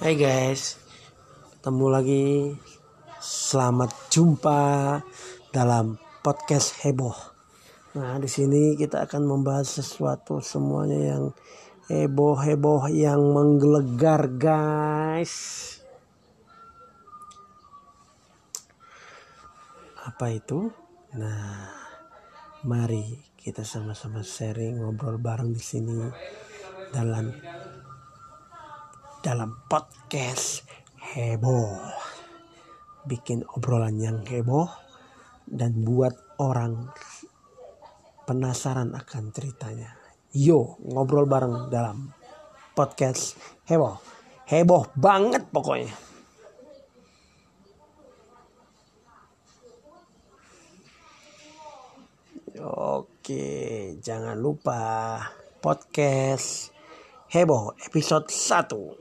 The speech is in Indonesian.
Hai guys, ketemu lagi. Selamat jumpa dalam podcast heboh. Nah, di sini kita akan membahas sesuatu semuanya yang heboh-heboh yang menggelegar, guys. Apa itu? Nah, mari kita sama-sama sharing ngobrol bareng di sini dalam dalam podcast heboh. Bikin obrolan yang heboh dan buat orang penasaran akan ceritanya. Yo, ngobrol bareng dalam podcast heboh. Heboh banget pokoknya. Oke, jangan lupa podcast heboh episode 1.